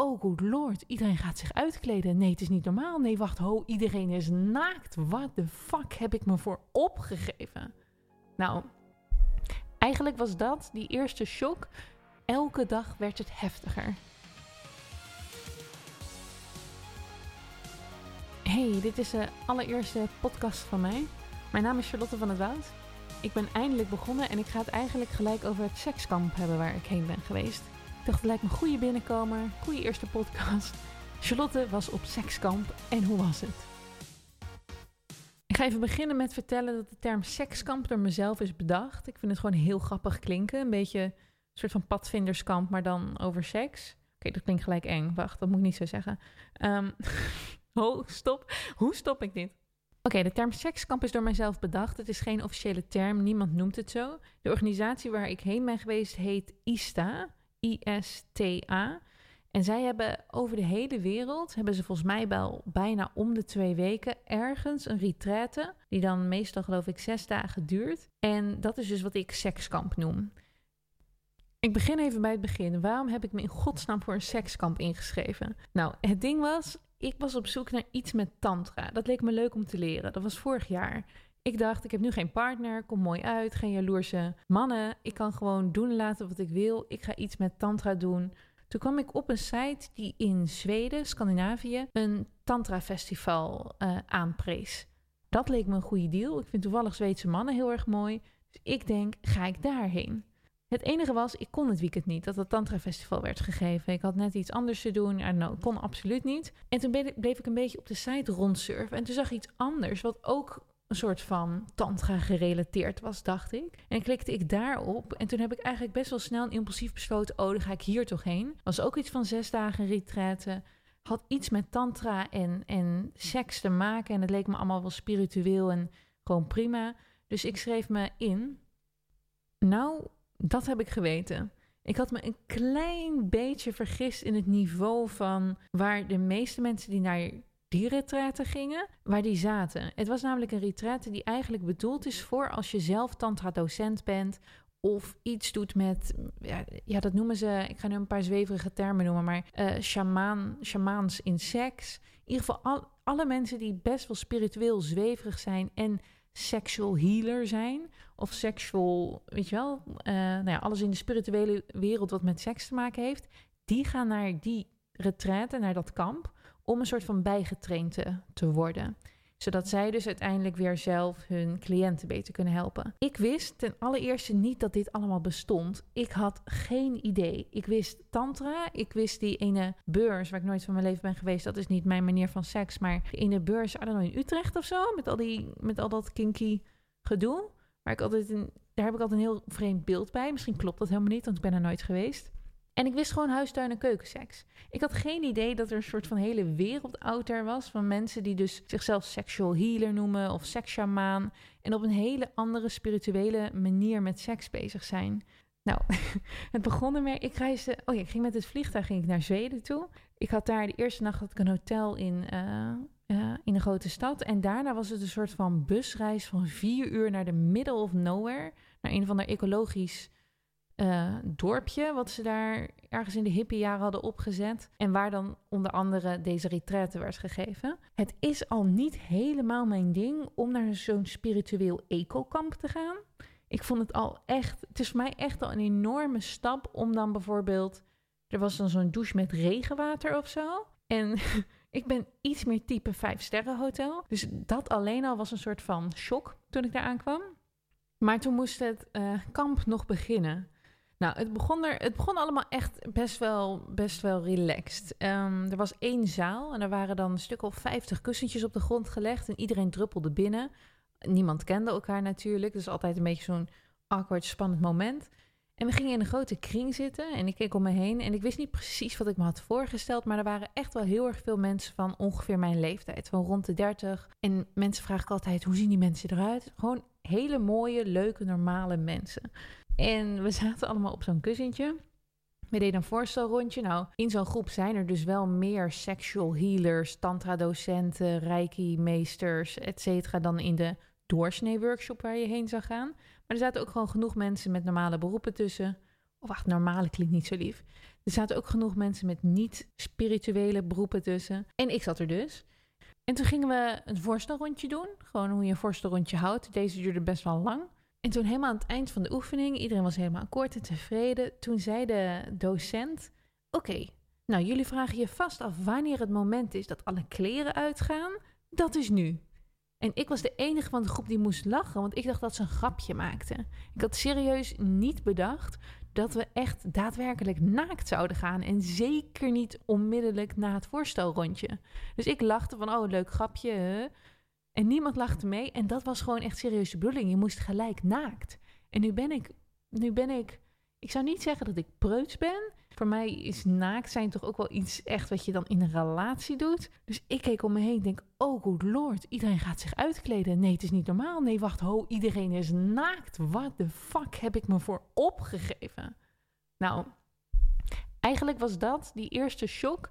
oh good lord, iedereen gaat zich uitkleden. Nee, het is niet normaal. Nee, wacht, ho, iedereen is naakt. What the fuck heb ik me voor opgegeven? Nou, eigenlijk was dat, die eerste shock. Elke dag werd het heftiger. Hey, dit is de allereerste podcast van mij. Mijn naam is Charlotte van het Woud. Ik ben eindelijk begonnen en ik ga het eigenlijk gelijk over het sekskamp hebben waar ik heen ben geweest. Ik dacht, lijkt me een goede binnenkomer, goede eerste podcast. Charlotte was op sekskamp en hoe was het? Ik ga even beginnen met vertellen dat de term sekskamp door mezelf is bedacht. Ik vind het gewoon heel grappig klinken. Een beetje een soort van padvinderskamp, maar dan over seks. Oké, dat klinkt gelijk eng. Wacht, dat moet ik niet zo zeggen. Um, oh, stop. Hoe stop ik dit? Oké, de term sekskamp is door mijzelf bedacht. Het is geen officiële term, niemand noemt het zo. De organisatie waar ik heen ben geweest heet ISTA. ISTA. En zij hebben over de hele wereld, hebben ze volgens mij wel bijna om de twee weken ergens een retraite, die dan meestal geloof ik zes dagen duurt. En dat is dus wat ik sekskamp noem. Ik begin even bij het begin. Waarom heb ik me in godsnaam voor een sekskamp ingeschreven? Nou, het ding was, ik was op zoek naar iets met tantra. Dat leek me leuk om te leren. Dat was vorig jaar. Ik dacht, ik heb nu geen partner, kom mooi uit, geen jaloerse mannen. Ik kan gewoon doen laten wat ik wil. Ik ga iets met tantra doen. Toen kwam ik op een site die in Zweden, Scandinavië, een tantra-festival uh, aanprees. Dat leek me een goede deal. Ik vind toevallig Zweedse mannen heel erg mooi. Dus ik denk, ga ik daarheen? Het enige was, ik kon het weekend niet dat het Tantra Festival werd gegeven. Ik had net iets anders te doen. en kon absoluut niet. En toen bleef ik een beetje op de site rondsurfen. En toen zag ik iets anders, wat ook een soort van tantra gerelateerd was, dacht ik. En klikte ik daarop. En toen heb ik eigenlijk best wel snel en impulsief besloten... oh, dan ga ik hier toch heen. Was ook iets van zes dagen retraite. Had iets met tantra en, en seks te maken. En het leek me allemaal wel spiritueel en gewoon prima. Dus ik schreef me in. Nou, dat heb ik geweten. Ik had me een klein beetje vergist in het niveau van waar de meeste mensen die naar die retraite gingen, waar die zaten. Het was namelijk een retraite die eigenlijk bedoeld is voor als je zelf tantra-docent bent of iets doet met, ja, ja, dat noemen ze, ik ga nu een paar zweverige termen noemen, maar uh, shamaan, shamaans in seks. In ieder geval al, alle mensen die best wel spiritueel zweverig zijn en sexual healer zijn. Of sexual, weet je wel, uh, nou ja, alles in de spirituele wereld wat met seks te maken heeft. Die gaan naar die retraite, naar dat kamp om een soort van bijgetraind te, worden zodat zij dus uiteindelijk weer zelf hun cliënten beter kunnen helpen. Ik wist ten allereerste niet dat dit allemaal bestond. Ik had geen idee. Ik wist tantra, ik wist die ene beurs waar ik nooit van mijn leven ben geweest. Dat is niet mijn manier van seks, maar die ene beurs, I don't know, in Utrecht of zo, met al, die, met al dat kinky gedoe. Waar ik altijd een, daar heb ik altijd een heel vreemd beeld bij. Misschien klopt dat helemaal niet, want ik ben er nooit geweest. En ik wist gewoon huistuin- en keukenseks. Ik had geen idee dat er een soort van hele wereld out there was van mensen die dus zichzelf sexual healer noemen of seksshamaan en op een hele andere spirituele manier met seks bezig zijn. Nou, het begon ermee. Ik reisde. Oh ja, ik ging met het vliegtuig ging ik naar Zweden toe. Ik had daar de eerste nacht had ik een hotel in, uh, in een grote stad. En daarna was het een soort van busreis van vier uur naar de middle of nowhere. Naar een van de ecologisch uh, dorpje, wat ze daar ergens in de hippie jaren hadden opgezet. En waar dan onder andere deze retraite werd gegeven. Het is al niet helemaal mijn ding om naar zo'n spiritueel eco-kamp te gaan. Ik vond het al echt, het is voor mij echt al een enorme stap om dan bijvoorbeeld, er was dan zo'n douche met regenwater of zo. En ik ben iets meer type 5 sterren hotel. Dus dat alleen al was een soort van shock toen ik daar aankwam. Maar toen moest het uh, kamp nog beginnen. Nou, het begon, er, het begon allemaal echt best wel, best wel relaxed. Um, er was één zaal en er waren dan een stuk of vijftig kussentjes op de grond gelegd. En iedereen druppelde binnen. Niemand kende elkaar natuurlijk. Dus altijd een beetje zo'n awkward, spannend moment. En we gingen in een grote kring zitten en ik keek om me heen. En ik wist niet precies wat ik me had voorgesteld. Maar er waren echt wel heel erg veel mensen van ongeveer mijn leeftijd. Van rond de 30. En mensen vragen altijd, hoe zien die mensen eruit? Gewoon hele mooie, leuke, normale mensen. En we zaten allemaal op zo'n kussentje. We deden een voorstelrondje. Nou, in zo'n groep zijn er dus wel meer sexual healers, tantra-docenten, reiki-meesters, et cetera, dan in de doorsnee-workshop waar je heen zou gaan. Maar er zaten ook gewoon genoeg mensen met normale beroepen tussen. Of wacht, normale klinkt niet zo lief. Er zaten ook genoeg mensen met niet-spirituele beroepen tussen. En ik zat er dus. En toen gingen we een voorstelrondje doen. Gewoon hoe je een voorstelrondje houdt. Deze duurde best wel lang. En toen helemaal aan het eind van de oefening, iedereen was helemaal akkoord en tevreden. Toen zei de docent: Oké, nou jullie vragen je vast af wanneer het moment is dat alle kleren uitgaan. Dat is nu. En ik was de enige van de groep die moest lachen, want ik dacht dat ze een grapje maakte. Ik had serieus niet bedacht dat we echt daadwerkelijk naakt zouden gaan. En zeker niet onmiddellijk na het voorstelrondje. Dus ik lachte van, oh, leuk grapje. En niemand lachte mee. En dat was gewoon echt serieus de bedoeling. Je moest gelijk naakt. En nu ben ik, nu ben ik, ik zou niet zeggen dat ik preuts ben. Voor mij is naakt zijn toch ook wel iets echt wat je dan in een relatie doet. Dus ik keek om me heen en denk, oh good lord, iedereen gaat zich uitkleden. Nee, het is niet normaal. Nee, wacht, ho, iedereen is naakt. What the fuck heb ik me voor opgegeven? Nou, eigenlijk was dat, die eerste shock,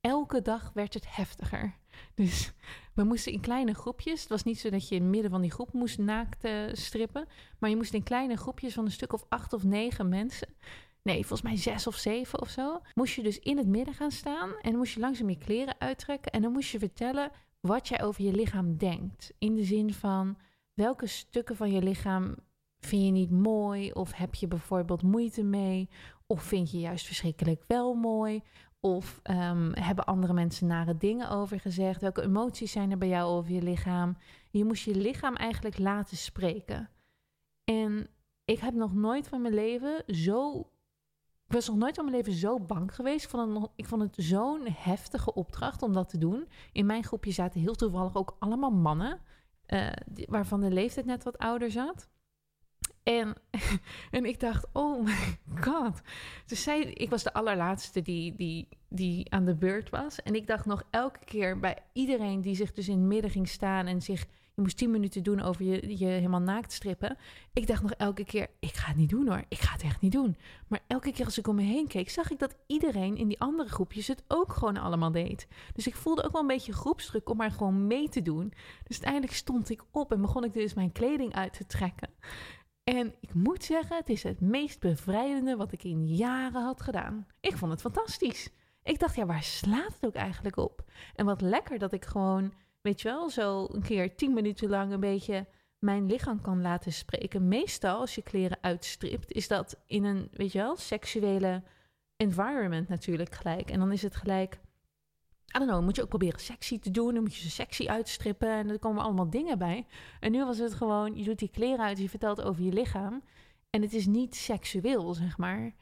elke dag werd het heftiger. Dus we moesten in kleine groepjes. Het was niet zo dat je in het midden van die groep moest naakt uh, strippen. Maar je moest in kleine groepjes van een stuk of acht of negen mensen nee, volgens mij zes of zeven of zo, moest je dus in het midden gaan staan en dan moest je langzaam je kleren uittrekken en dan moest je vertellen wat jij over je lichaam denkt. In de zin van welke stukken van je lichaam vind je niet mooi of heb je bijvoorbeeld moeite mee of vind je juist verschrikkelijk wel mooi of um, hebben andere mensen nare dingen over gezegd? Welke emoties zijn er bij jou over je lichaam? Je moest je lichaam eigenlijk laten spreken. En ik heb nog nooit van mijn leven zo ik was nog nooit van mijn leven zo bang geweest. Ik vond het, ik vond het zo'n heftige opdracht om dat te doen. In mijn groepje zaten heel toevallig ook allemaal mannen. Uh, waarvan de leeftijd net wat ouder zat. En, en ik dacht, oh my god. Dus zij, ik was de allerlaatste die, die, die aan de beurt was. En ik dacht nog elke keer bij iedereen die zich dus in het midden ging staan en zich je moest 10 minuten doen over je, je helemaal naakt strippen. Ik dacht nog elke keer, ik ga het niet doen hoor. Ik ga het echt niet doen. Maar elke keer als ik om me heen keek, zag ik dat iedereen in die andere groepjes het ook gewoon allemaal deed. Dus ik voelde ook wel een beetje groepsdruk om maar gewoon mee te doen. Dus uiteindelijk stond ik op en begon ik dus mijn kleding uit te trekken. En ik moet zeggen, het is het meest bevrijdende wat ik in jaren had gedaan. Ik vond het fantastisch. Ik dacht, ja, waar slaat het ook eigenlijk op? En wat lekker dat ik gewoon weet je wel, zo een keer tien minuten lang een beetje mijn lichaam kan laten spreken. Meestal als je kleren uitstript, is dat in een, weet je wel, seksuele environment natuurlijk gelijk. En dan is het gelijk, I moet je ook proberen sexy te doen. Dan moet je ze sexy uitstrippen en er komen allemaal dingen bij. En nu was het gewoon, je doet die kleren uit, je vertelt over je lichaam. En het is niet seksueel, zeg maar.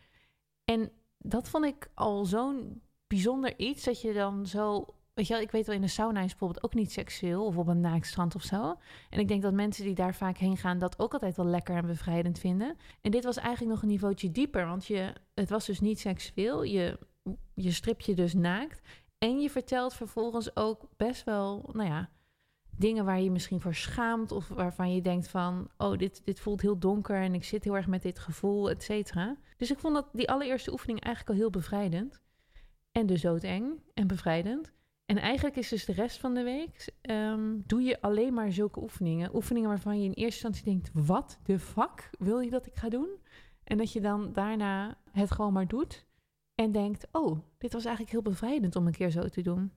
En dat vond ik al zo'n bijzonder iets, dat je dan zo Weet je wel, ik weet wel, in de sauna is bijvoorbeeld ook niet seksueel of op een naaktstrand of zo. En ik denk dat mensen die daar vaak heen gaan dat ook altijd wel lekker en bevrijdend vinden. En dit was eigenlijk nog een niveautje dieper, want je, het was dus niet seksueel. Je, je strip je dus naakt. En je vertelt vervolgens ook best wel, nou ja, dingen waar je misschien voor schaamt of waarvan je denkt van, oh, dit, dit voelt heel donker en ik zit heel erg met dit gevoel, et cetera. Dus ik vond dat die allereerste oefening eigenlijk al heel bevrijdend. En dus doodeng en bevrijdend. En eigenlijk is dus de rest van de week, ehm, doe je alleen maar zulke oefeningen. Oefeningen waarvan je in eerste instantie denkt, wat de fuck wil je dat ik ga doen? En dat je dan daarna het gewoon maar doet. En denkt, oh, dit was eigenlijk heel bevrijdend om een keer zo te doen.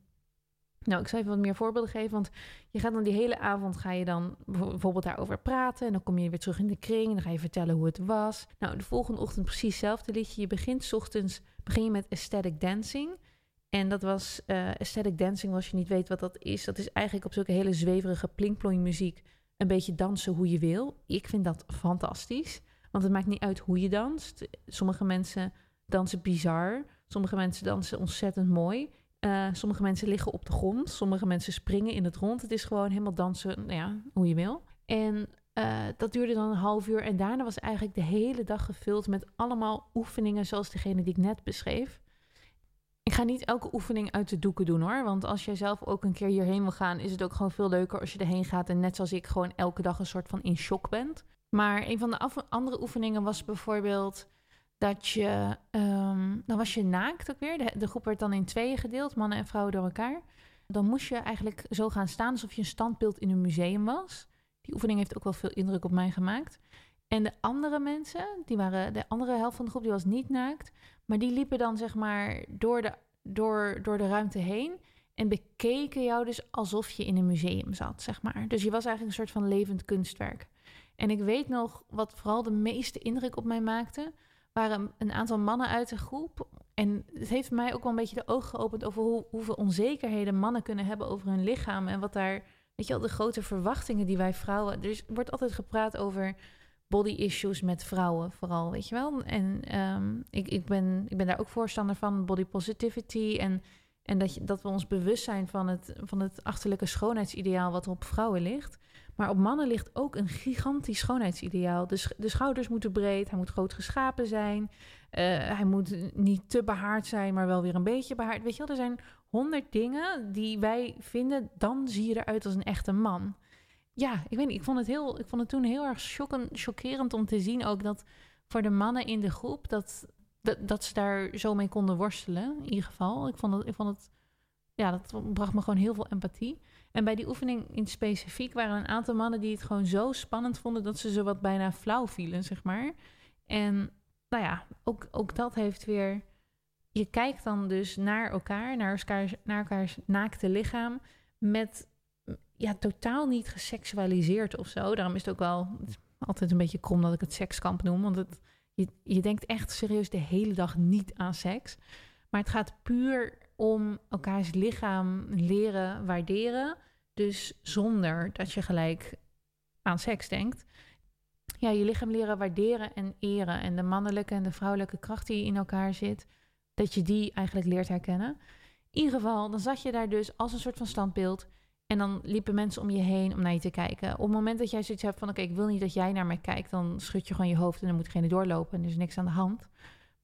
Nou, ik zal even wat meer voorbeelden geven, want je gaat dan die hele avond ga je dan bijvoorbeeld daarover praten en dan kom je weer terug in de kring en dan ga je vertellen hoe het was. Nou, de volgende ochtend precies hetzelfde liedje. Je begint ochtends begin je met aesthetic dancing. En dat was uh, aesthetic dancing, als je niet weet wat dat is. Dat is eigenlijk op zulke hele zweverige plinkploing muziek een beetje dansen hoe je wil. Ik vind dat fantastisch, want het maakt niet uit hoe je danst. Sommige mensen dansen bizar, sommige mensen dansen ontzettend mooi. Uh, sommige mensen liggen op de grond, sommige mensen springen in het rond. Het is gewoon helemaal dansen nou ja, hoe je wil. En uh, dat duurde dan een half uur en daarna was eigenlijk de hele dag gevuld met allemaal oefeningen zoals degene die ik net beschreef. Ik ga niet elke oefening uit de doeken doen hoor. Want als jij zelf ook een keer hierheen wil gaan, is het ook gewoon veel leuker als je erheen gaat. En net zoals ik gewoon elke dag een soort van in shock bent. Maar een van de andere oefeningen was bijvoorbeeld dat je. Um, dan was je naakt ook weer. De, de, groep werd dan in tweeën gedeeld, mannen en vrouwen door elkaar. Dan moest je eigenlijk zo gaan staan alsof je een standbeeld in een museum was. Die oefening heeft ook wel veel indruk op mij gemaakt. En de andere mensen, die waren de andere helft van de groep, die was niet naakt. Maar die liepen dan zeg maar door de, door, door de ruimte heen. En bekeken jou dus alsof je in een museum zat, zeg maar. Dus je was eigenlijk een soort van levend kunstwerk. En ik weet nog wat vooral de meeste indruk op mij maakte. Waren een aantal mannen uit de groep. En het heeft mij ook wel een beetje de ogen geopend over hoe, hoeveel onzekerheden mannen kunnen hebben over hun lichaam. En wat daar, weet je wel, de grote verwachtingen die wij vrouwen. Er wordt altijd gepraat over body issues met vrouwen, vooral, weet je wel. En um, ik, ik, ben, ik ben daar ook voorstander van, body positivity. En, en dat, je, dat we ons bewust zijn van het, van het achterlijke schoonheidsideaal wat op vrouwen ligt. Maar op mannen ligt ook een gigantisch schoonheidsideaal. De, de schouders moeten breed, hij moet groot geschapen zijn. Uh, hij moet niet te behaard zijn, maar wel weer een beetje behaard. Weet je wel, er zijn honderd dingen die wij vinden, dan zie je eruit als een echte man ja, ik weet niet. Ik vond het, heel, ik vond het toen heel erg chockerend om te zien ook dat voor de mannen in de groep, dat, dat, dat ze daar zo mee konden worstelen. In ieder geval. Ik vond het, ik vond het, ja, dat bracht me gewoon heel veel empathie. En bij die oefening in specifiek waren een aantal mannen die het gewoon zo spannend vonden dat ze zo wat bijna flauw vielen, zeg maar. En nou ja, ook, ook dat heeft weer. Je kijkt dan dus naar elkaar, naar elkaars, naar elkaars naakte lichaam. Met ja, totaal niet geseksualiseerd of zo. Daarom is het ook wel altijd een beetje krom dat ik het sekskamp noem. Want het, je, je denkt echt serieus de hele dag niet aan seks. Maar het gaat puur om elkaars lichaam leren waarderen. Dus zonder dat je gelijk aan seks denkt. Ja, je lichaam leren waarderen en eren. En de mannelijke en de vrouwelijke kracht die in elkaar zit. Dat je die eigenlijk leert herkennen. In ieder geval, dan zat je daar dus als een soort van standbeeld en dan liepen mensen om je heen om naar je te kijken. Op het moment dat jij zoiets hebt van: oké, ik wil niet dat jij naar mij kijkt, dan schud je gewoon je hoofd en dan moet degene doorlopen en er is niks aan de hand.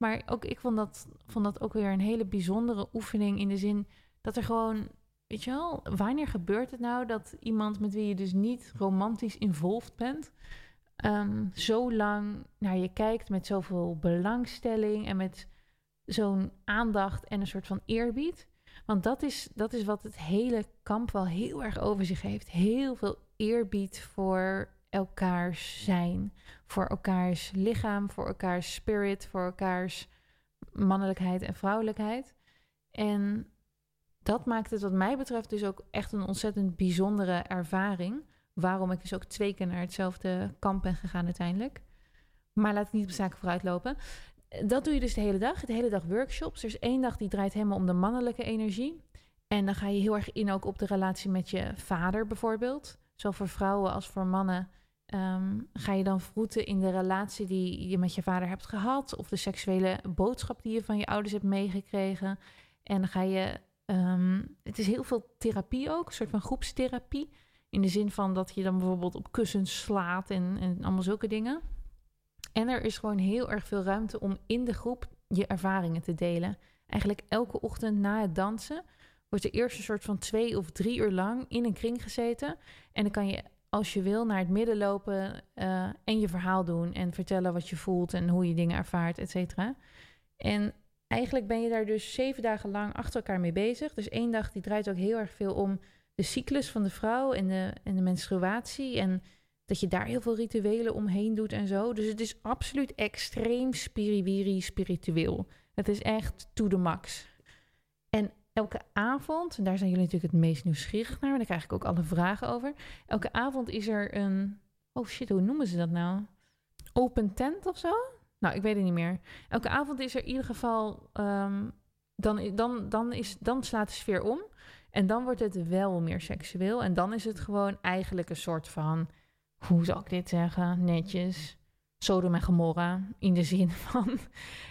Maar ook ik vond dat, vond dat ook weer een hele bijzondere oefening in de zin dat er gewoon, weet je wel, wanneer gebeurt het nou dat iemand met wie je dus niet romantisch involved bent, um, zo lang naar je kijkt met zoveel belangstelling en met zo'n aandacht en een soort van eerbied. Want dat is, dat is wat het hele kamp wel heel erg over zich heeft. Heel veel eerbied voor elkaars zijn. Voor elkaars lichaam, voor elkaars spirit, voor elkaars mannelijkheid en vrouwelijkheid. En dat maakt het wat mij betreft dus ook echt een ontzettend bijzondere ervaring. Waarom ik dus ook twee keer naar hetzelfde kamp ben gegaan uiteindelijk. Maar laat ik niet op zaken vooruitlopen dat doe je dus de hele dag. De hele dag workshops. Er is één dag die draait helemaal om de mannelijke energie. En dan ga je heel erg in ook op de relatie met je vader bijvoorbeeld. Zowel voor vrouwen als voor mannen. Ehm, ga je dan vroeten in de relatie die je met je vader hebt gehad. Of de seksuele boodschap die je van je ouders hebt meegekregen. En ga je. Ehm, het is heel veel therapie ook, een soort van groepstherapie. In de zin van dat je dan bijvoorbeeld op kussens slaat en, en allemaal zulke dingen. En er is gewoon heel erg veel ruimte om in de groep je ervaringen te delen. Eigenlijk elke ochtend na het dansen wordt er eerst een soort van twee of drie uur lang in een kring gezeten. En dan kan je, als je wil, naar het midden lopen uh, en je verhaal doen. En vertellen wat je voelt en hoe je dingen ervaart, et cetera. En eigenlijk ben je daar dus zeven dagen lang achter elkaar mee bezig. Dus één dag die draait ook heel erg veel om de cyclus van de vrouw en de, en de menstruatie. En dat je daar heel veel rituelen omheen doet en zo. Dus het is absoluut extreem spiriwiri spiritueel. Het is echt to the max. Elke avond, daar zijn jullie natuurlijk het meest nieuwsgierig naar, daar krijg ik ook alle vragen over. Elke avond is er een, oh shit, hoe noemen ze dat nou? Open tent of zo? Nou, ik weet het niet meer. Elke avond is er in ieder geval, um, dan, dan, dan, is, dan slaat de sfeer om. En dan wordt het wel meer seksueel. En dan is het gewoon eigenlijk een soort van hoe zou ik dit zeggen, netjes, Sodom en Gomorra. In de zin van,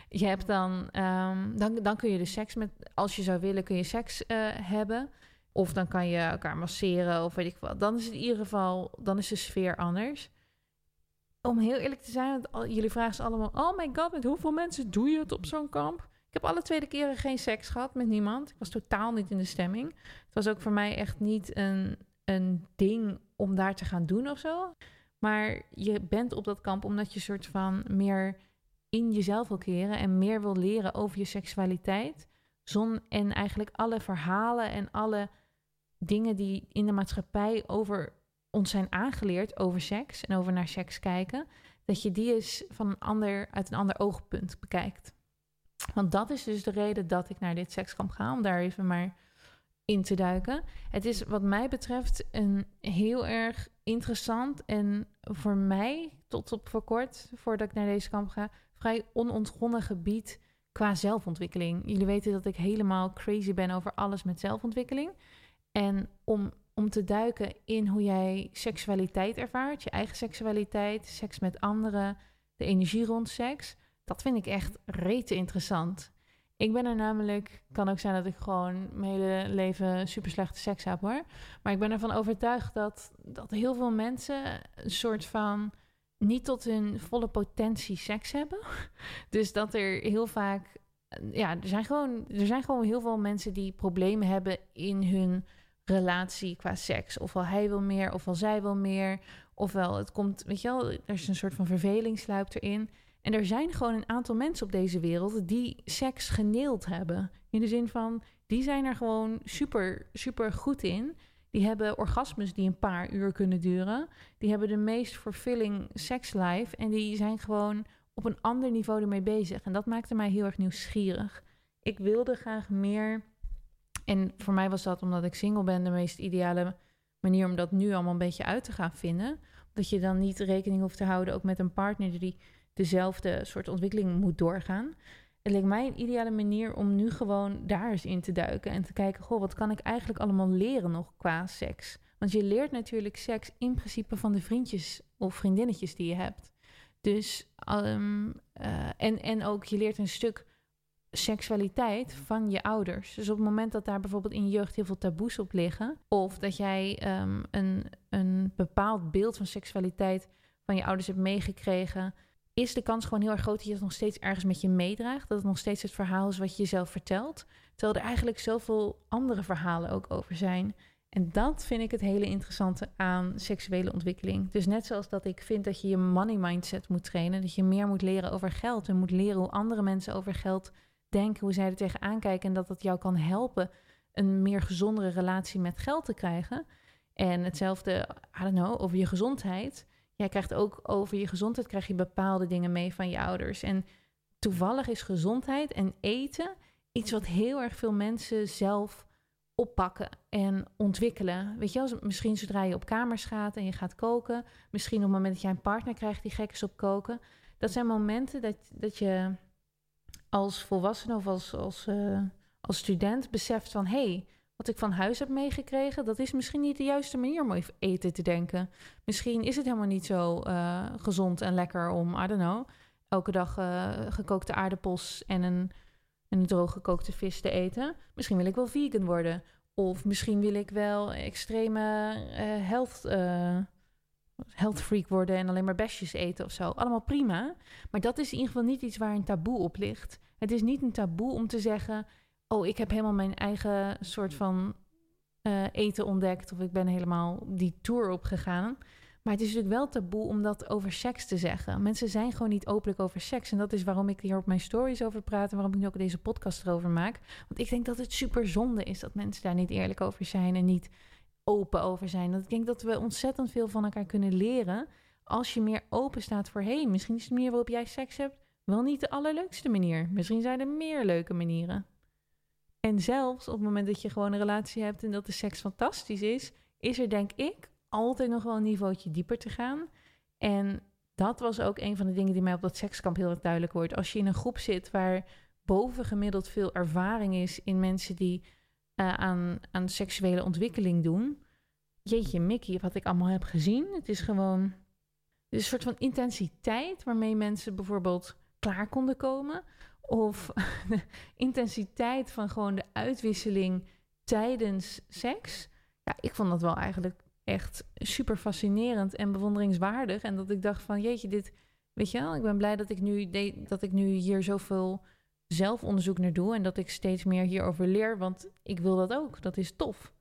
je hebt dan, um, dan, dan kun je de seks met, als je zou willen, kun je seks uh, hebben. Of dan kan je elkaar masseren of weet ik wat. Dan is het in ieder geval, dan is de sfeer anders. Om heel eerlijk te zijn, jullie vragen ze allemaal, oh my god, met hoeveel mensen doe je het op zo'n kamp? Ik heb alle tweede keren geen seks gehad met niemand. Ik was totaal niet in de stemming. Het was ook voor mij echt niet een, een ding om daar te gaan doen of zo. Maar je bent op dat kamp omdat je soort van meer in jezelf wil keren en meer wil leren over je seksualiteit. Zon en eigenlijk alle verhalen en alle dingen die in de maatschappij over ons zijn aangeleerd over seks en over naar seks kijken, dat je die eens van een ander, uit een ander oogpunt bekijkt. Want dat is dus de reden dat ik naar dit sekskamp ga, om daar even maar in te duiken. Het is wat mij betreft een heel erg interessant en voor mij, tot op voor kort, voordat ik naar deze kamp ga, vrij onontgonnen gebied qua zelfontwikkeling. Jullie weten dat ik helemaal crazy ben over alles met zelfontwikkeling. En om, om te duiken in hoe jij seksualiteit ervaart, je eigen seksualiteit, seks met anderen, de energie rond seks, dat vind ik echt rete interessant. Ik ben er namelijk, kan ook zijn dat ik gewoon mijn hele leven super slechte seks heb hoor. Maar ik ben ervan overtuigd dat, dat heel veel mensen een soort van niet tot hun volle potentie seks hebben. Dus dat er heel vaak, ja, er zijn gewoon, er zijn gewoon heel veel mensen die problemen hebben in hun relatie qua seks. Ofwel hij wil meer, ofwel zij wil meer. Ofwel het komt, weet je wel, er is een soort van verveling sluipt erin. En er zijn gewoon een aantal mensen op deze wereld die seks geneeld hebben. In de zin van, die zijn er gewoon super, super goed in. Die hebben orgasmes die een paar uur kunnen duren. Die hebben de meest fulfilling sekslife. En die zijn gewoon op een ander niveau ermee bezig. En dat maakte mij heel erg nieuwsgierig. Ik wilde graag meer. En voor mij was dat omdat ik single ben de meest ideale manier om dat nu allemaal een beetje uit te gaan vinden. Dat je dan niet rekening hoeft te houden ook met een partner die dezelfde soort ontwikkeling moet doorgaan. Het leek mij een ideale manier om nu gewoon daar eens in te duiken en te kijken, goh, wat kan ik eigenlijk allemaal leren nog qua seks? Want je leert natuurlijk seks in principe van de vriendjes of vriendinnetjes die je hebt. Dus, um, en, en ook je leert een stuk seksualiteit van je ouders. Dus op het moment dat daar bijvoorbeeld in je jeugd heel veel taboes op liggen, of dat jij um, een, een bepaald beeld van seksualiteit van je ouders hebt meegekregen, is de kans gewoon heel erg groot dat je het nog steeds ergens met je meedraagt. Dat het nog steeds het verhaal is wat je jezelf vertelt. Terwijl er eigenlijk zoveel andere verhalen ook over zijn. En dat vind ik het hele interessante aan seksuele ontwikkeling. Dus net zoals dat ik vind dat je je money mindset moet trainen, dat je meer moet leren over geld en moet leren hoe andere mensen over geld denken, hoe zij er tegenaan kijken en dat dat jou kan helpen een meer gezondere relatie met geld te krijgen. En hetzelfde, I don't know, over je gezondheid jij krijgt ook over je gezondheid krijg je bepaalde dingen mee van je ouders. En toevallig is gezondheid en eten iets wat heel erg veel mensen zelf oppakken en ontwikkelen. Weet je wel, misschien zodra je op kamers gaat en je gaat koken, misschien op het moment dat jij een partner krijgt die gek is op koken. Dat zijn momenten dat, dat je als volwassene of als, als, uh, als student beseft van hé, hey, wat ik van huis heb meegekregen, dat is misschien niet de juiste manier om even eten te denken. Misschien is het helemaal niet zo uh, gezond en lekker om, I don't know, elke dag uh, gekookte aardappels en een, een droog gekookte vis te eten. Misschien wil ik wel vegan worden. Of misschien wil ik wel extreme uh, health, health freak worden en alleen maar besjes eten of zo. Allemaal prima. Maar dat is in ieder geval niet iets waar een taboe op ligt. Het is niet een taboe om te zeggen oh, ik heb helemaal mijn eigen soort van uh, eten ontdekt. Of ik ben helemaal die tour opgegaan. Maar het is natuurlijk wel taboe om dat over seks te zeggen. Mensen zijn gewoon niet openlijk over seks. En dat is waarom ik hier op mijn stories over praat. En waarom ik nu ook deze podcast erover maak. Want ik denk dat het super zonde is dat mensen daar niet eerlijk over zijn. En niet open over zijn. Dat ik denk dat we ontzettend veel van elkaar kunnen leren. Als je meer open staat voor... hé, hey, misschien is de manier waarop jij seks hebt... wel niet de allerleukste manier. Misschien zijn er meer leuke manieren. En zelfs op het moment dat je gewoon een relatie hebt en dat de seks fantastisch is, is er denk ik altijd nog wel een niveautje dieper te gaan. En dat was ook een van de dingen die mij op dat sekskamp heel erg duidelijk wordt. Als je in een groep zit waar bovengemiddeld veel ervaring is in mensen die uh, aan, aan seksuele ontwikkeling doen. Jeetje, Mickey, wat ik allemaal heb gezien. Het is gewoon een soort van intensiteit waarmee mensen bijvoorbeeld klaar konden komen. Of de intensiteit van gewoon de uitwisseling tijdens seks. Ja, ik vond dat wel eigenlijk echt super fascinerend en bewonderingswaardig. En dat ik dacht van jeetje, dit, weet je wel, ik ben blij dat ik nu, dat ik nu hier zoveel zelfonderzoek naar doe. En dat ik steeds meer hierover leer, want ik wil dat ook. Dat is tof.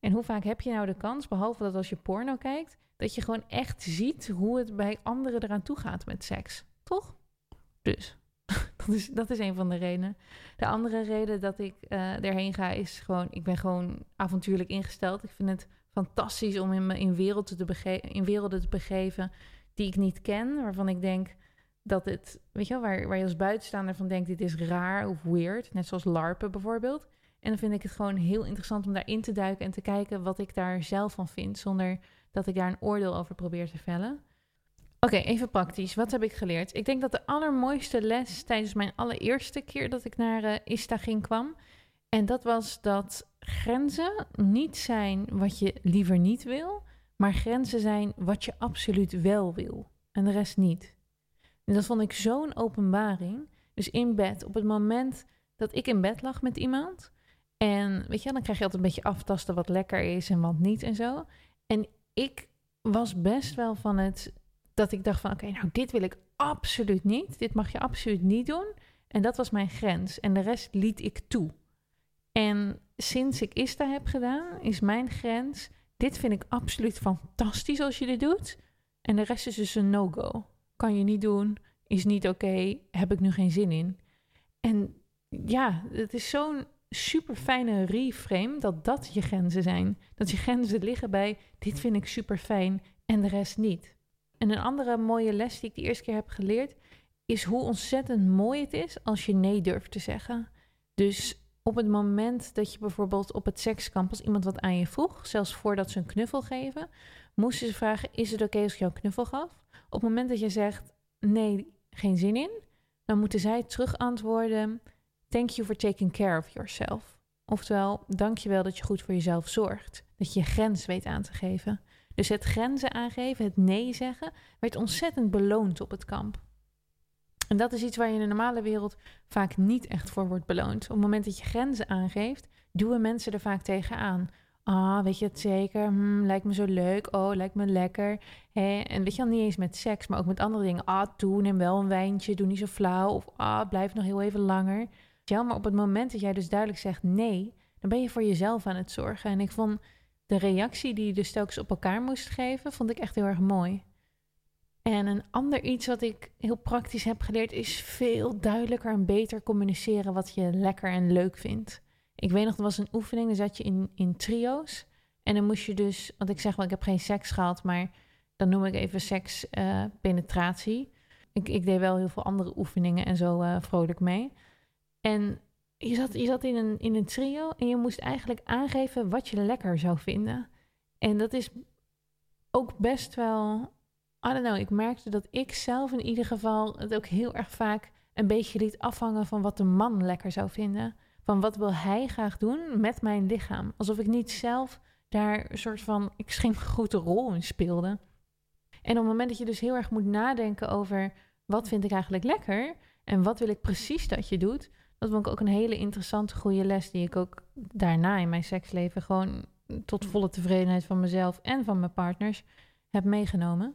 En hoe vaak heb je nou de kans, behalve dat als je porno kijkt, dat je gewoon echt ziet hoe het bij anderen eraan toe gaat met seks? Toch? Dus is, dat is een van de redenen. De andere reden dat ik uh, erheen ga is gewoon... ik ben gewoon avontuurlijk ingesteld. Ik vind het fantastisch om in, me in, werelden te in werelden te begeven die ik niet ken. Waarvan ik denk, dat het, weet je wel, waar, waar je als buitenstaander van denkt, dit is raar of weird. Net zoals LARPen bijvoorbeeld. En dan vind ik het gewoon heel interessant om daarin te duiken en te kijken wat ik daar zelf van vind, zonder dat ik daar een oordeel over probeer te vellen. Oké, even praktisch. Wat heb ik geleerd? Ik denk dat de allermooiste les tijdens mijn allereerste keer dat ik naar uh, ISTA ging kwam. En dat was dat grenzen niet zijn wat je liever niet wil, maar grenzen zijn wat je absoluut wel wil. En de rest niet. En dat vond ik zo'n openbaring. Dus in bed, op het moment dat ik in bed lag met iemand. En weet je, dan krijg je altijd een beetje aftasten wat lekker is en wat niet en zo. En ik was best wel van het dat ik dacht van oké, nou dit wil ik absoluut niet. Dit mag je absoluut niet doen. En dat was mijn grens. En de rest liet ik toe. En sinds ik ISTA heb gedaan, is mijn grens. Dit vind ik absoluut fantastisch als je dit doet. En de rest is dus een no-go. Kan je niet doen, is niet oké, heb ik nu geen zin in. En ja, het is zo'n super fijne reframe dat dat je grenzen zijn. Dat je grenzen liggen bij dit vind ik super fijn en de rest niet. En een andere mooie les die ik de eerste keer heb geleerd is hoe ontzettend mooi het is als je nee durft te zeggen. Dus op het moment dat je bijvoorbeeld op het sekskamp als iemand wat aan je vroeg, zelfs voordat ze een knuffel geven, moesten ze vragen: Is het oké als ik jou een knuffel gaf? Op het moment dat je zegt: Nee, geen zin in, dan moeten zij terug antwoorden: Thank you for taking care of yourself. Oftewel, dank je wel dat je goed voor jezelf zorgt. Dat je je grens weet aan te geven. Dus het grenzen aangeven, het nee zeggen, werd ontzettend beloond op het kamp. En dat is iets waar je in de normale wereld vaak niet echt voor wordt beloond. Op het moment dat je grenzen aangeeft, duwen mensen er vaak tegenaan. Ah, weet je het zeker? Hm, lijkt me zo leuk. Oh, lijkt me lekker. En weet je al, niet eens met seks, maar ook met andere dingen. Ah, toe, neem wel een wijntje, doe niet zo flauw. Of ah, blijf nog heel even langer. Ja, maar op het moment dat jij dus duidelijk zegt nee, dan ben je voor jezelf aan het zorgen. En ik vond de reactie die je dus telkens op elkaar moest geven, vond ik echt heel erg mooi. En een ander iets wat ik heel praktisch heb geleerd is veel duidelijker en beter communiceren wat je lekker en leuk vindt. Ik weet nog, er was een oefening, dan zat je in, in trio's. En dan moest je dus, want ik zeg wel, ik heb geen seks gehad, maar dan noem ik even seks uh, penetratie. Ik, ik deed wel heel veel andere oefeningen en zo uh, vrolijk mee. En je zat, je zat in, een, in een trio en je moest eigenlijk aangeven wat je lekker zou vinden. En dat is ook best wel. I don't know, ik merkte dat ik zelf in ieder geval het ook heel erg vaak een beetje liet afhangen van wat de man lekker zou vinden. Van wat wil hij graag doen met mijn lichaam. Alsof ik niet zelf daar een soort van extreem grote rol in speelde. En op het moment dat je dus heel erg moet nadenken over wat vind ik eigenlijk lekker en wat wil ik precies dat je doet, dat vond ik ook een hele interessante, goede les die ik ook daarna in mijn seksleven gewoon tot volle tevredenheid van mezelf en van mijn partners heb meegenomen.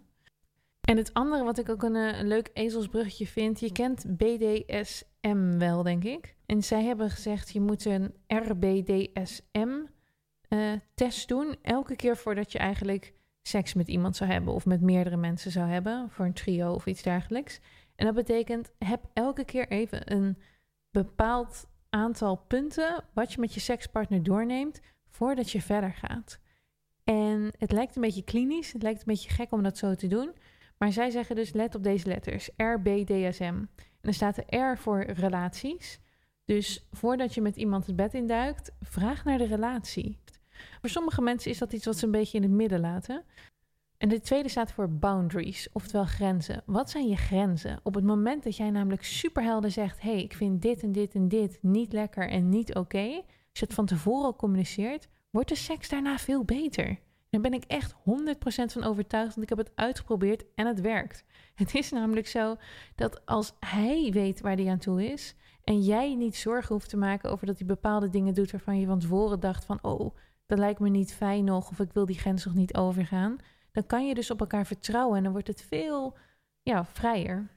En het andere wat ik ook een, eh, een leuk ezelsbruggetje vind, je kent BDSM wel, denk ik. En zij hebben gezegd, je moet een RBDSM-test uh, doen, elke keer voordat je eigenlijk seks met iemand zou hebben of met meerdere mensen zou hebben, voor een trio of iets dergelijks. En dat betekent, heb elke keer even een bepaald aantal punten wat je met je sekspartner doorneemt voordat je verder gaat. En het lijkt een beetje klinisch, het lijkt een beetje gek om dat zo te doen. Maar zij zeggen dus let op deze letters, RBDSM. En dan staat de R voor relaties. Dus voordat je met iemand het bed induikt, vraag naar de relatie. Voor sommige mensen is dat iets wat ze een beetje in het midden laten. En de tweede staat voor boundaries, oftewel grenzen. Wat zijn je grenzen? Op het moment dat jij namelijk superhelder zegt: hey, ik vind dit en dit en dit niet lekker en niet oké. als je het van tevoren al communiceert, wordt de seks daarna veel beter. Daar ben ik echt 100% van overtuigd, want ik heb het uitgeprobeerd en het werkt. Het is namelijk zo dat als hij weet waar hij aan toe is en jij niet zorgen hoeft te maken over dat hij bepaalde dingen doet waarvan je van tevoren dacht van oh, dat lijkt me niet fijn nog of ik wil die grens nog niet overgaan, dan kan je dus op elkaar vertrouwen en dan wordt het veel ja, vrijer.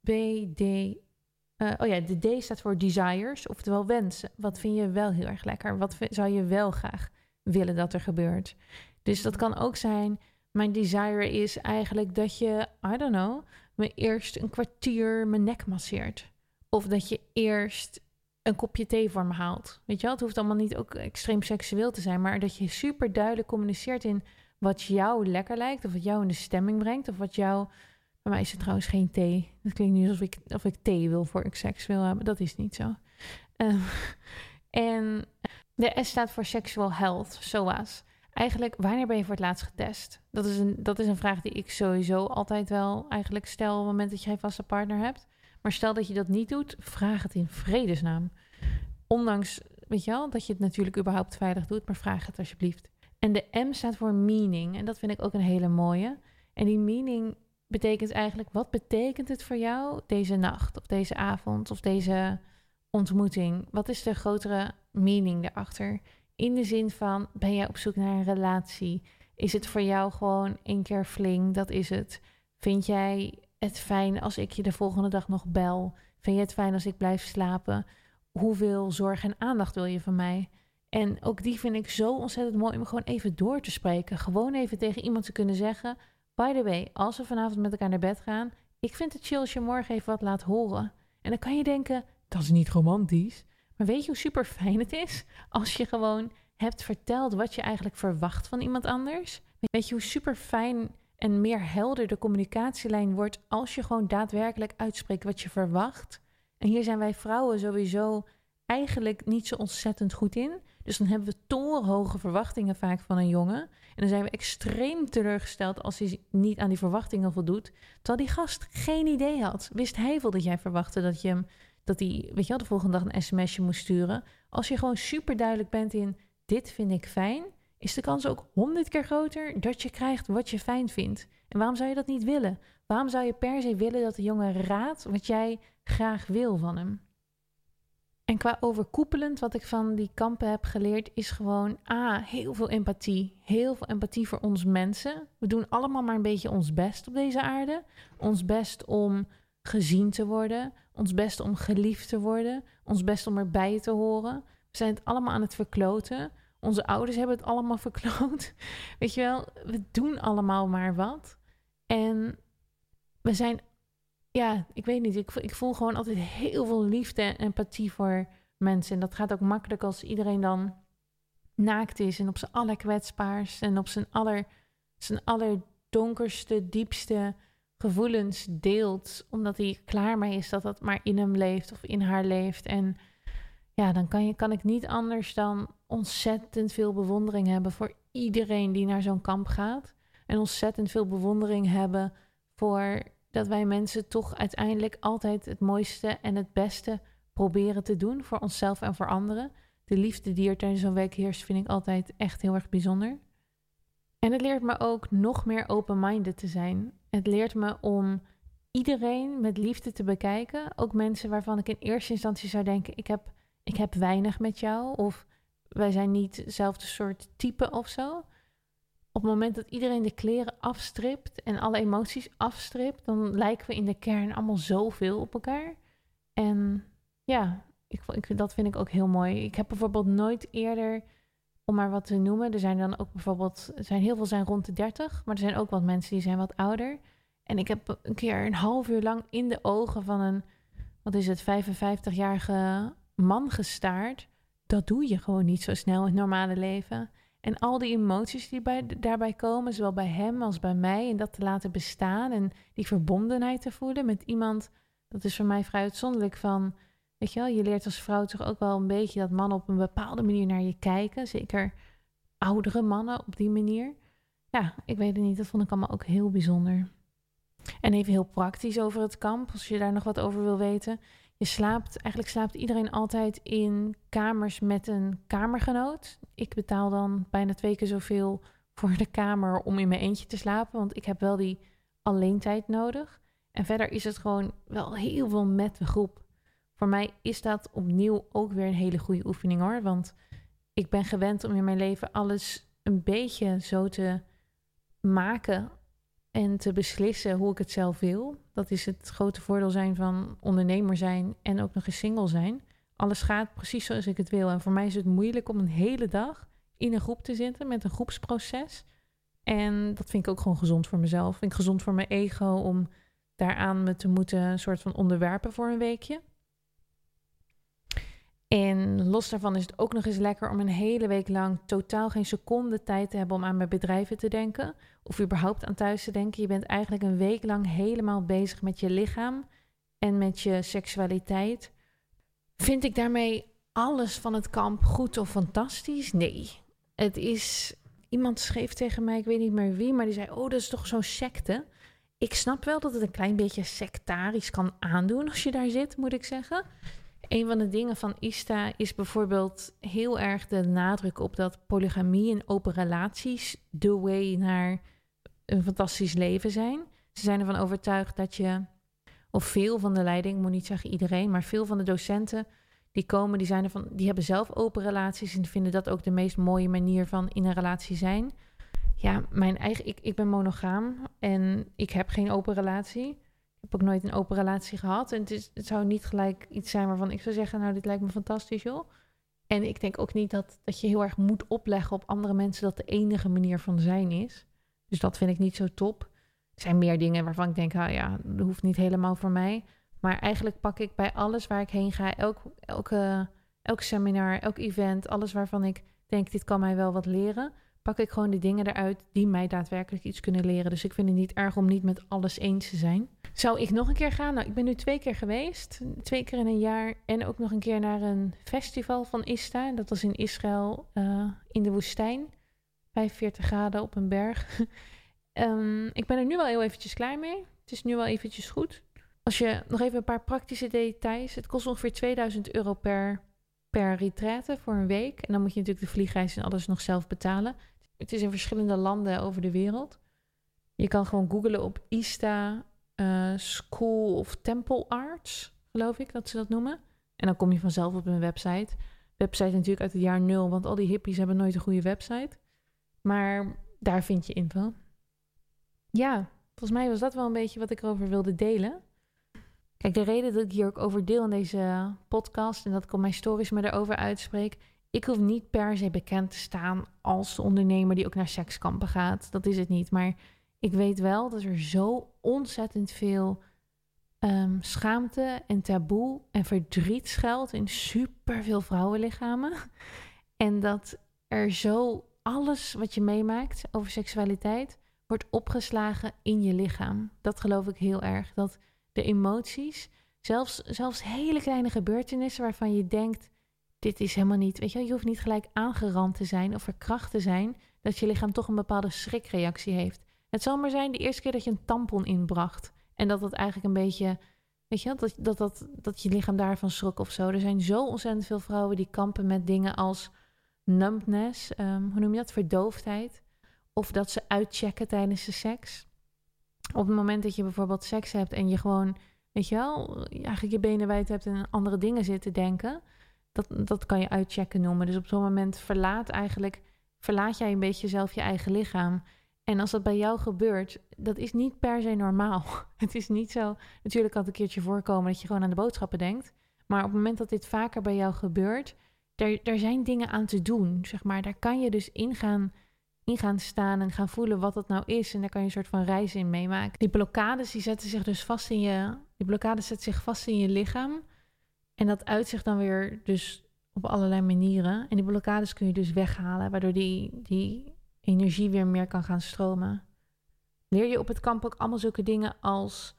B, D. Uh, oh ja, de D staat voor desires, oftewel wensen. Wat vind je wel heel erg lekker? Wat zou je wel graag willen dat er gebeurt? Dus dat kan ook zijn, mijn desire is eigenlijk dat je, I don't know, me eerst een kwartier mijn nek masseert. Of dat je eerst een kopje thee voor me haalt. Weet je wel, het hoeft allemaal niet ook extreem seksueel te zijn, maar dat je super duidelijk communiceert in wat jou lekker lijkt, of wat jou in de stemming brengt, of wat jou, Bij mij is het trouwens geen thee. Het klinkt nu alsof ik, of ik thee wil voor ik seks wil hebben. Dat is niet zo. Ehm, en de S staat voor sexual health, SOAS. Eigenlijk, wanneer ben je voor het laatst getest? Dat is, een, dat is een vraag die ik sowieso altijd wel eigenlijk stel op het moment dat je geen vaste partner hebt. Maar stel dat je dat niet doet, vraag het in vredesnaam. Ondanks, weet je wel, dat je het natuurlijk überhaupt veilig doet, maar vraag het alsjeblieft. En de M staat voor meaning. En dat vind ik ook een hele mooie. En die meaning betekent eigenlijk, wat betekent het voor jou deze nacht of deze avond of deze ontmoeting? Wat is de grotere meaning daarachter? In de zin van, ben jij op zoek naar een relatie? Is het voor jou gewoon één keer fling? Dat is het. Vind jij het fijn als ik je de volgende dag nog bel? Vind je het fijn als ik blijf slapen? Hoeveel zorg en aandacht wil je van mij? En ook die vind ik zo ontzettend mooi om gewoon even door te spreken. Gewoon even tegen iemand te kunnen zeggen: By the way, als we vanavond met elkaar naar bed gaan, ik vind het chill als je morgen even wat laat horen. En dan kan je denken: dat is niet romantisch. Maar weet je hoe super fijn het is als je gewoon hebt verteld wat je eigenlijk verwacht van iemand anders? Weet je hoe super fijn en meer helder de communicatielijn wordt als je gewoon daadwerkelijk uitspreekt wat je verwacht? En hier zijn wij vrouwen sowieso eigenlijk niet zo ontzettend goed in. Dus dan hebben we torenhoge verwachtingen vaak van een jongen. En dan zijn we extreem teleurgesteld als hij niet aan die verwachtingen voldoet. Terwijl die gast geen idee had. Wist hij wel dat jij verwachtte dat je hem, dat hij, weet je wel, de volgende dag een sms'je moest sturen. Als je gewoon super duidelijk bent in dit vind ik fijn, is de kans ook honderd keer groter dat je krijgt wat je fijn vindt. En waarom zou je dat niet willen? Waarom zou je per se willen dat de jongen raadt wat jij graag wil van hem? En qua overkoepelend, wat ik van die kampen heb geleerd, is gewoon A, heel veel empathie. Heel veel empathie voor ons mensen. We doen allemaal maar een beetje ons best op deze aarde. Ons best om gezien te worden. Ons best om geliefd te worden. Ons best om erbij te horen. We zijn het allemaal aan het verkloten. Onze ouders hebben het allemaal verkloot. Weet je wel, we doen allemaal maar wat. En we zijn ja, ik weet niet. Ik, ik voel gewoon altijd heel veel liefde en empathie voor mensen. En dat gaat ook makkelijk als iedereen dan naakt is en op zijn allerkwetsbaarst en op zijn, aller, zijn allerdonkerste, diepste gevoelens deelt. Omdat hij klaar mee is dat dat maar in hem leeft of in haar leeft. En ja, dan kan, je, kan ik niet anders dan ontzettend veel bewondering hebben voor iedereen die naar zo'n kamp gaat. En ontzettend veel bewondering hebben voor dat wij mensen toch uiteindelijk altijd het mooiste en het beste proberen te doen voor onszelf en voor anderen. De liefde die er tijdens zo'n week heerst, vind ik altijd echt heel erg bijzonder. En het leert me ook nog meer open-minded te zijn. Het leert me om iedereen met liefde te bekijken. Ook mensen waarvan ik in eerste instantie zou denken: ik heb, ik heb weinig met jou. Of wij zijn niet hetzelfde soort type of zo op het moment dat iedereen de kleren afstript en alle emoties afstript, dan lijken we in de kern allemaal zoveel op elkaar. En ja, ik, ik, dat vind ik ook heel mooi. Ik heb bijvoorbeeld nooit eerder, om maar wat te noemen, er zijn dan ook bijvoorbeeld, er zijn heel veel zijn rond de 30, maar er zijn ook wat mensen die zijn wat ouder. En ik heb een keer een half uur lang in de ogen van een, wat is het, 55-jarige man gestaard. Dat doe je gewoon niet zo snel in het normale leven. En al die emoties die bij, daarbij komen, zowel bij hem als bij mij, en dat te laten bestaan en die verbondenheid te voelen met iemand, dat is voor mij vrij uitzonderlijk van, weet je wel, je leert als vrouw toch ook wel een beetje dat mannen op een bepaalde manier naar je kijken, zeker oudere mannen op die manier. Ja, ik weet het niet, dat vond ik allemaal ook heel bijzonder. En even heel praktisch over het kamp, als je daar nog wat over wil weten. Je slaapt, eigenlijk slaapt iedereen altijd in kamers met een kamergenoot. Ik betaal dan bijna twee keer zoveel voor de kamer om in mijn eentje te slapen, want ik heb wel die alleentijd nodig. En verder is het gewoon wel heel veel met de groep. Voor mij is dat opnieuw ook weer een hele goede oefening hoor, want ik ben gewend om in mijn leven alles een beetje zo te maken en te beslissen hoe ik het zelf wil. Dat is het grote voordeel zijn van ondernemer zijn en ook nog eens single zijn. Alles gaat precies zoals ik het wil. En voor mij is het moeilijk om een hele dag in een groep te zitten met een groepsproces. En dat vind ik ook gewoon gezond voor mezelf. Vind ik gezond voor mijn ego om daaraan me te moeten een soort van onderwerpen voor een weekje. En los daarvan is het ook nog eens lekker om een hele week lang totaal geen seconde tijd te hebben om aan mijn bedrijven te denken. Of überhaupt aan thuis te denken. Je bent eigenlijk een week lang helemaal bezig met je lichaam en met je seksualiteit. Vind ik daarmee alles van het kamp goed of fantastisch? Nee. Het is. Iemand schreef tegen mij, ik weet niet meer wie, maar die zei: Oh, dat is toch zo'n secte? Ik snap wel dat het een klein beetje sectarisch kan aandoen als je daar zit, moet ik zeggen. Een van de dingen van ISTA is bijvoorbeeld heel erg de nadruk op dat polygamie en open relaties de way naar een fantastisch leven zijn. Ze zijn ervan overtuigd dat je, of veel van de leiding, ik moet niet zeggen iedereen, maar veel van de docenten die komen, die, zijn ervan, die hebben zelf open relaties en vinden dat ook de meest mooie manier van in een relatie zijn. Ja, mijn eigen, ik, ik ben monogaam en ik heb geen open relatie heb ook nooit een open relatie gehad. En het, is, het zou niet gelijk iets zijn waarvan ik zou zeggen, nou, dit lijkt me fantastisch, joh. En ik denk ook niet dat, dat je heel erg moet opleggen op andere mensen dat de enige manier van zijn is. Dus dat vind ik niet zo top. Er zijn meer dingen waarvan ik denk, ah ja, dat hoeft niet helemaal voor mij. Maar eigenlijk pak ik bij alles waar ik heen ga, elk, elke, elk seminar, elk event, alles waarvan ik denk, dit kan mij wel wat leren, pak ik gewoon de dingen eruit die mij daadwerkelijk iets kunnen leren. Dus ik vind het niet erg om niet met alles eens te zijn. Zou ik nog een keer gaan? Nou, ik ben nu twee keer geweest. Twee keer in een jaar. En ook nog een keer naar een festival van Ista. Dat was in Israël uh, in de woestijn. 45 graden op een berg. um, ik ben er nu wel heel eventjes klaar mee. Het is nu wel eventjes goed. Als je nog even een paar praktische details. Het kost ongeveer 2000 euro per, per retraite voor een week. En dan moet je natuurlijk de vliegreis en alles nog zelf betalen. Het is in verschillende landen over de wereld. Je kan gewoon googlen op Ista uh, School of Temple Arts, geloof ik dat ze dat noemen. En dan kom je vanzelf op een website. Website natuurlijk uit het jaar nul, want al die hippies hebben nooit een goede website. Maar daar vind je info. Ja, volgens mij was dat wel een beetje wat ik erover wilde delen. Kijk, de reden dat ik hier ook over deel in deze podcast en dat ik op mijn stories me erover uitspreek. Ik hoef niet per se bekend te staan als de ondernemer die ook naar sekskampen gaat. Dat is het niet. Maar ik weet wel dat er zo ontzettend veel um, schaamte en taboe en verdriet schuilt in superveel vrouwenlichamen. En dat er zo alles wat je meemaakt over seksualiteit wordt opgeslagen in je lichaam. Dat geloof ik heel erg. Dat de emoties, zelfs, zelfs hele kleine gebeurtenissen waarvan je denkt: dit is helemaal niet. Weet je, je hoeft niet gelijk aangerand te zijn of verkracht te zijn, dat je lichaam toch een bepaalde schrikreactie heeft. Het zal maar zijn de eerste keer dat je een tampon inbracht. En dat dat eigenlijk een beetje. Weet je, dat, dat, dat, dat je lichaam daarvan schrok of zo. Er zijn zo ontzettend veel vrouwen die kampen met dingen als numbness. Ehm, hoe noem je dat? Verdoofdheid. Of dat ze uitchecken tijdens de seks. Op het moment dat je bijvoorbeeld seks hebt en je gewoon, weet je wel, eigenlijk je benen wijd hebt en andere dingen zit te denken. Dat, dat kan je uitchecken noemen. Dus op zo'n moment verlaat eigenlijk, verlaat jij een beetje zelf je eigen lichaam. En als dat bij jou gebeurt, dat is niet per se normaal. Het is niet zo. Natuurlijk kan het een keertje voorkomen dat je gewoon aan de boodschappen denkt. Maar op het moment dat dit vaker bij jou gebeurt, daar, zijn dingen aan te doen. Zeg maar. Daar kan je dus in gaan, in gaan staan en gaan voelen wat dat nou is. En daar kan je een soort van reis in meemaken. Die blokkades die zetten zich dus vast in je. Die blokkades zetten zich vast in je lichaam. En dat uitzicht dan weer dus op allerlei manieren. En die blokkades kun je dus weghalen, waardoor die, die energie weer meer kan gaan stromen. Leer je op het kamp ook allemaal zulke dingen als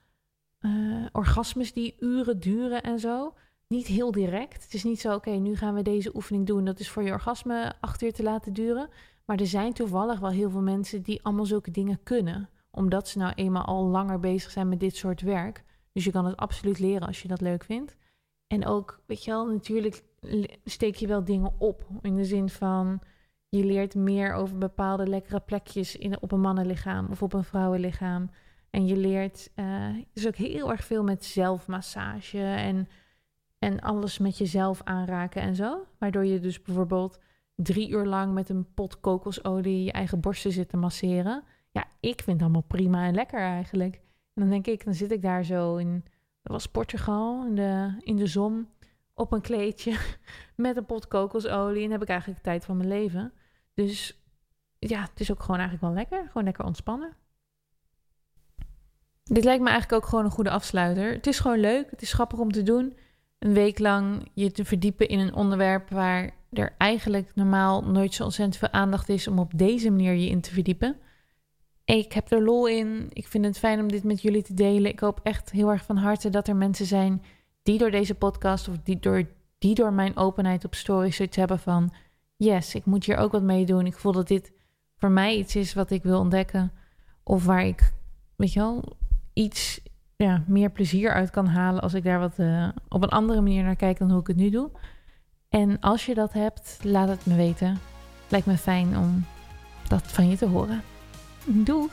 uh, orgasmes die uren duren en zo. Niet heel direct. Het is niet zo, oké, nu gaan we deze oefening doen. Dat is voor je orgasme acht uur te laten duren. Maar er zijn toevallig wel heel veel mensen die allemaal zulke dingen kunnen. Omdat ze nou eenmaal al langer bezig zijn met dit soort werk. Dus je kan het absoluut leren als je dat leuk vindt. En ook, weet je wel, natuurlijk steek je wel dingen op. In de zin van, je leert meer over bepaalde lekkere plekjes in, op een mannenlichaam of op een vrouwenlichaam. En je leert uh, dus ook heel erg veel met zelfmassage en, en alles met jezelf aanraken en zo. Waardoor je dus bijvoorbeeld drie uur lang met een pot kokosolie je eigen borsten zit te masseren. Ja, ik vind het allemaal prima en lekker eigenlijk. En dan denk ik, dan zit ik daar zo in, dat was Portugal, in de, in de zon, op een kleedje met een pot kokosolie. En heb ik eigenlijk de tijd van mijn leven. Dus ja, het is ook gewoon eigenlijk wel lekker. Gewoon lekker ontspannen. Dit lijkt me eigenlijk ook gewoon een goede afsluiter. Het is gewoon leuk. Het is grappig om te doen. een week lang je te verdiepen in een onderwerp waar er eigenlijk normaal nooit zo ontzettend veel aandacht is om op deze manier je in te verdiepen. Ik heb er lol in. Ik vind het fijn om dit met jullie te delen. Ik hoop echt heel erg van harte dat er mensen zijn die door deze podcast of die door, die door mijn openheid op stories zoiets hebben van: yes, ik moet hier ook wat mee doen. Ik voel dat dit voor mij iets is wat ik wil ontdekken. Of waar ik, weet je wel, iets ja, meer plezier uit kan halen als ik daar wat uh, op een andere manier naar kijk dan hoe ik het nu doe. En als je dat hebt, laat het me weten. Lijkt me fijn om dat van je te horen. Doeg!